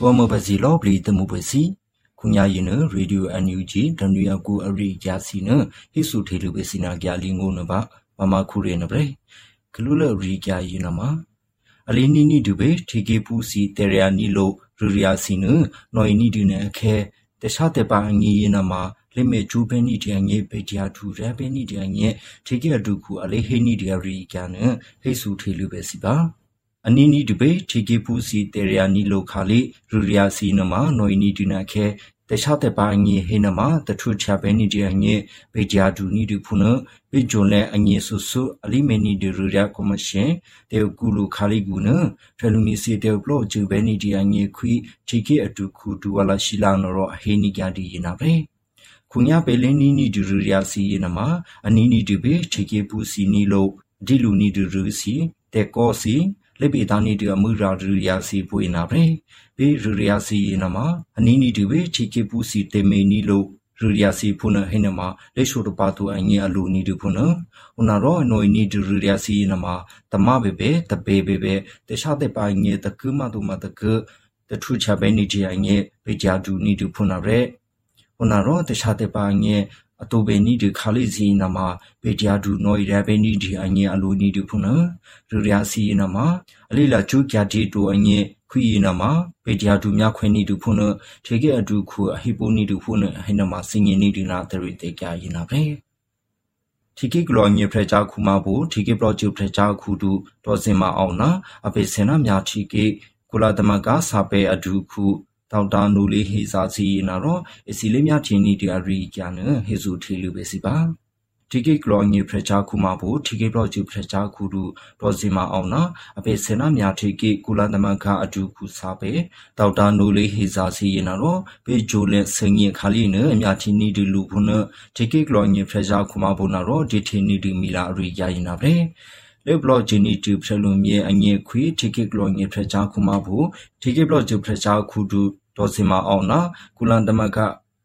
ဘောမပစီလောပလီတမှုပစီခုညာရင်ရေဒီယိုအန်ယူဂျီတန်ရီယကူအရိဂျာစီနဟိစုထေလူပစီနာကြလီငုံနဘမမခုရေနပရေဂလူလရီကြရင်နမအလီနီနီဒူဘေထေကေပူစီတေရယာနီလိုရူရီယာစီနနော်နီဒူနေအခဲတခြားတဲ့ပါငီရင်နမလိမေဂျူဘဲနီတျံငေပေတျာထူရဘဲနီတျံငေထေကေအဒုခုအလေဟေနီတျာရီကြနဟိစုထေလူပစီပါ အနီနီဒဘေထေကေပူစီတေရယာနီလိုခါလေရူရီယာစီနမနော်နီဒူနာခဲတခြားတဲ့ပါငေဟေနမတထုချဘဲနီဒီငေဘေဂျာဒူနီဒူဖုနဘေဂျွန်လဲအငေဆူဆူအလီမေနီဒီရူရာကောမရှင်တေကူလူခါလီဂူနဖဲလူမီစီတေဘလော့ဂျူဘဲနီဒီငေခွီချီကေအတူခုဒူဝလာရှိလာနော်ဟေနီကြဒီယနာပဲခုညာပေလင်းနီနီဒူရူရာစီယနမအနီနီဒီဘေချီကေပူစီနီလို့ဒီလူနီဒူရူစီတေကောစီ လက်ပေသားနေတူအမှုရာရူရာစီပွေနာပဲဘေရူရာစီနမအနီးနီတူပဲချီကေပူစီတေမေနီလို့ရူရာစီဖုနဟိနမလက်ရှိုတပါတူအငြအလူနီတူဖုနဥနာရောနိုနီတူရူရာစီနမတမဘေဘေတဘေဘေဘေတခြားတဲ့ပါငြတကူမတူမတကတထူချပဲနီချအငြဘေဂျာဒူနီတူဖုနရဲဥနာရောတခြားတဲ့ပါငြ အတူပဲနီဒီခါလိစီနာမပေတရာဒူနော်ရပဲနီဒီအငင်းအလိုနီဒီဖုန်ရူရယာစီနာမအလိလာချူကြတီတူအငင်းခွေနာမပေတရာဒူမြခွင်းနီဒီဖုန်ထေကေအဒူခုအဟိပိုနီဒီဖုန်ဟိနာမစင်ငင်းနီဒီနာတရီတေကြရင်နာပဲတီကိကလောညေဖရချာခုမဘူတီကိပရောဂျူဖရချာခုတူတော်စင်မအောင်နာအပေစင်နာမြာတီကိကုလာသမကစာပေအဒူခု တောက်တာနူလေးဟေစာစီနာတော့အစီလေးများချင်းနီတရီကျန်ဟေစုထေလူပဲစီပါဒီကိကလောငေဖရချာခုမဘူဒီကိဘလောဂျူဖရချာခုဒူဒေါ်စီမာအောင်နာအပေစင်နာမြာထိကိကုလသမခအတူခုစားပဲတောက်တာနိုလေးဟေစာစီရင်နာတော့ပေဂျိုလက်စငင်ခါလီနအမြချင်းနီဒီလူခုနဒီကိကလောငေဖရချာခုမဘူနာတော့ဒီထင်းနီဒီမီလာအရိယာရင်နာပဲလေဘလော့ဂျီနီတူဖရလုံးမြေအငေခွေဒီကိကလောငေဖရချာခုမဘူဒီကိဘလော့ဂျူဖရချာခုဒူ ဒေါ်စီမာအောင်နာကုလန်တမက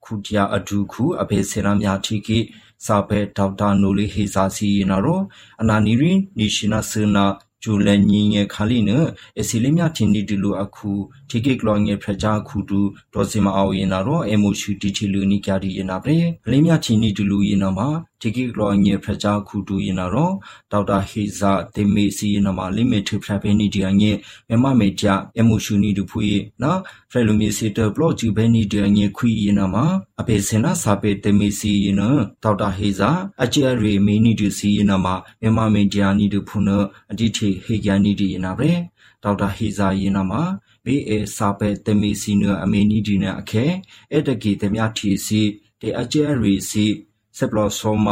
ခုတရာအဒုခုအဘေစေနာများထိကိစာပဲဒေါက်တာနိုလီဟေစာစီနာရောအနာနီရီနီရှင်နာဆနာဂျူလန်ညင်းငယ်ခါလီနအစီလေးမြထင်းဒီတူလိုအခုထိကိကလောငယ်ဖကြခုတူဒေါ်စီမအောင်ရင်နာတော့အမိုရှူတီချီလူနီကြဒီရင်နာပဲအလေးမြချင်းဒီတူလူရင်နာမှာ တိကိကလောညေဖရချာခုတူရင်တော့ဒေါက်တာဟေဇာတေမေစီရင်မှာလိမီထဖရဘဲနီဒီအငဲမြမမေကြအမှုရှူနီတူဖွေနော်ဖရလူမီစီတဘလော့ဂျူဘဲနီဒီအငဲခွီရင်မှာအပေစင်နာစာပေတေမေစီရင်ဒေါက်တာဟေဇာအကျဲရီမီနီတူစီရင်မှာမြမမေကြနီတူဖုနအတိထေဟေကြနီဒီရင်နာပဲဒေါက်တာဟေဇာရင်မှာဘေးအစာပဲတေမေစီနအမေနီဒီနာအခဲအဲ့တကီတမြထီစီတေအကျဲရီစီ ဆက်ဘလဆောမ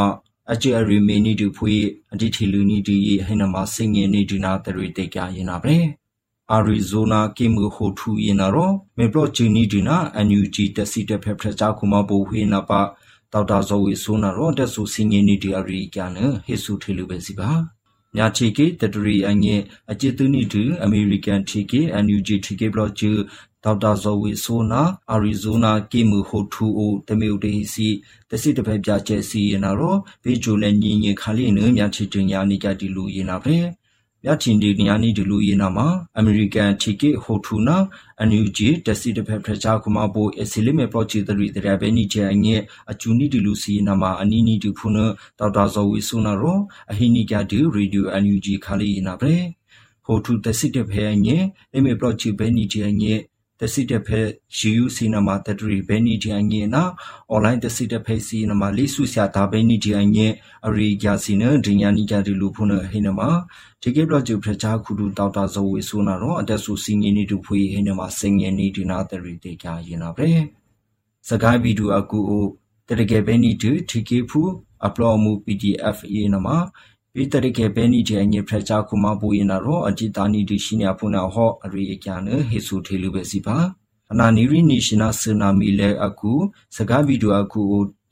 အကျအရီမေနီတူဖွေအဒီထီလူနီဒီဟိနမစင်ငင်နေဒီနာတရီတေကြရင်နာပဲအာရီဇိုနာကိမှုဟိုထူရင်နာရောမေပလော့ဂျီနီဒီနာအန်ယူဂျီတက်စီတက်ဖက်ဖက်ချာခုမဘူဟေနာပါတောက်တာဇောဝီဆိုနာရောတက်ဆူစင်ငင်နေဒီအရီကျန်ဟေဆူထီလူပဲစီပါ ညာချီကေတတရီအငဲအจิตနီတူအမေရိကန်ထီကေအန်ယူဂျီထီကေဘလော့ဂျီဒေါက်တာဇော်ဝီဆိုနာအာရီဇိုနာကိမှုဟိုထူအိုတမေုတေစီတစီတဖက်ပြချက်စီရနာရောဘေဂျိုနဲ့ညင်ညင်ခါလေးနမြချီတင်ညာနေကြတီလူရင်နာပဲ မြချင်ဒီညာနီဒီလူရင်နာမှာအမေရိကန်ချီကေဟိုထူနာအန်ယူဂျီတစီတဖက်ဖရချာကုမဘိုအစီလိမေပရောချီတရီတရဘဲနီချေအငဲအချူနီဒီလူစီနာမှာအနီနီတူဖုနဒေါက်တာဇော်ဝီဆိုနာရောအဟိနီကြဒီရေဒီယိုအန်ယူဂျီခါလေးရင်နာပဲဟိုထူတစီတဖက်အငဲလိမေပရောချီဘဲနီချေအငဲ တစီတဖက်ယူယူစီနမတတရီဘဲနီဂျန်ငေနာအွန်လိုင်းတစီတဖက်စီနမလေးစုရှာတာဘဲနီဂျန်ငေအရီဂျာစီနဒညာနီဂျာဒီလူဖုန်ဟိနမဒီကေဘလဂျူဖရချာခုဒူတောက်တာဇဝေဆိုနာတော့အတက်ဆူစီငေနီတူဖွေဟိနမစင်ငေနီဒီနာတရီတေကြရင်နာပဲစကိုင်းဗီဒီယိုအကူအိုတရကေဘဲနီတူတီကေဖူအပလောမှု PDF အေနမ ပိတရိကေဘဲနီတဲ့ညဖရချာခုမပူရင်တော့အจิตာနီဒီရှိနေဖုနာဟောအရိအကျန်ဟေဆူထေလူပဲစီပါအနာနီရီနီရှင်နာဆနာမီလေအခုစကားဗီဒီယိုအခု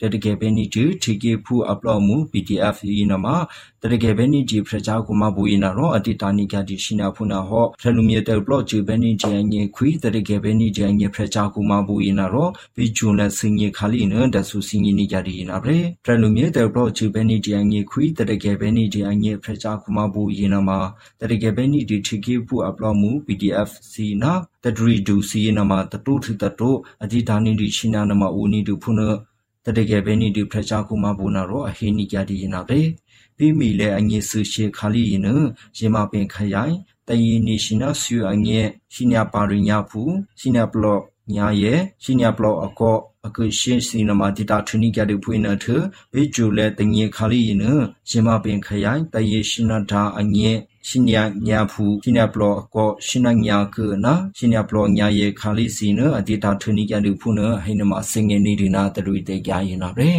တတကယ်ပဲနေချချကေဖူအပလော့မှု PDF ယင်းမှာတတကယ်ပဲနေချဖရချာကိုမဘူရင်တော့အတိတာနိကတိရှိနာဖုနာဟောဖရလူမြေတဲ့ဘလော့ချပဲနေချငေခွီတတကယ်ပဲနေချငေဖရချာကိုမဘူရင်တော့ဘီဂျွန်လက်စင်ငေခါလီနဒဆူစင်ငေနေကြဒီနာပဲဖရလူမြေတဲ့ဘလော့ချပဲနေချငေခွီတတကယ်ပဲနေချငေဖရချာကိုမဘူရင်မှာတတကယ်ပဲနေချချကေဖူအပလော့မှု PDF စီနာတဒရီဒူစီနမှာတတိုးထတတိုးအတိတာနိတိရှိနာနမှာဦးနီဒူဖုနာ တတကယ်ပဲနေဒီဖရချာကူမဘူနာရောအဟိနိကြဒီနာပဲပြီးမီလဲအငေဆူရှေခါလီရင်ရေမပင်ခရိုင်တယီနေရှင်နာဆူအငေရှင်ညာပါရညာဖူရှင်ညာပလော့ညာရဲ့ရှင်ညာပလော့အကော အကရှင်းစီနမတီတာထနီကြတဲ့ဖွေးနထဘေဂျူလဲတငေခါလီရင်ရေမပင်ခရိုင်တယီရှင်နာဒါအငေရှင်ညာညာဖူရှင်ညာပလော့ကောရှင်ညာညာကနာရှင်ညာပလော့ညာရဲ့ခါလီစီနအတိတာထနီကြတဲ့ဖုနဟိနမစင်ငယ်နေဒီနာတတွေတဲ့ကြရင်နာပဲ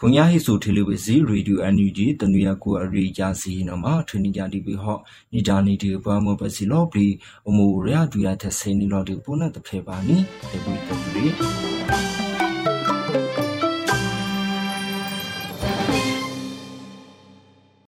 ခုံရဟိဆိုထေလူပဲစီရေဒီယိုအန်ယူဂျီတနွေရကိုအရိယာစီနမထနီကြဒီဘဟောနီဒါနီဒီပွားမပစီလောပလီအမိုရရဒူရတဲ့ဆေနီလောဒီပုနတ်တဖေပါနီတပူတပူ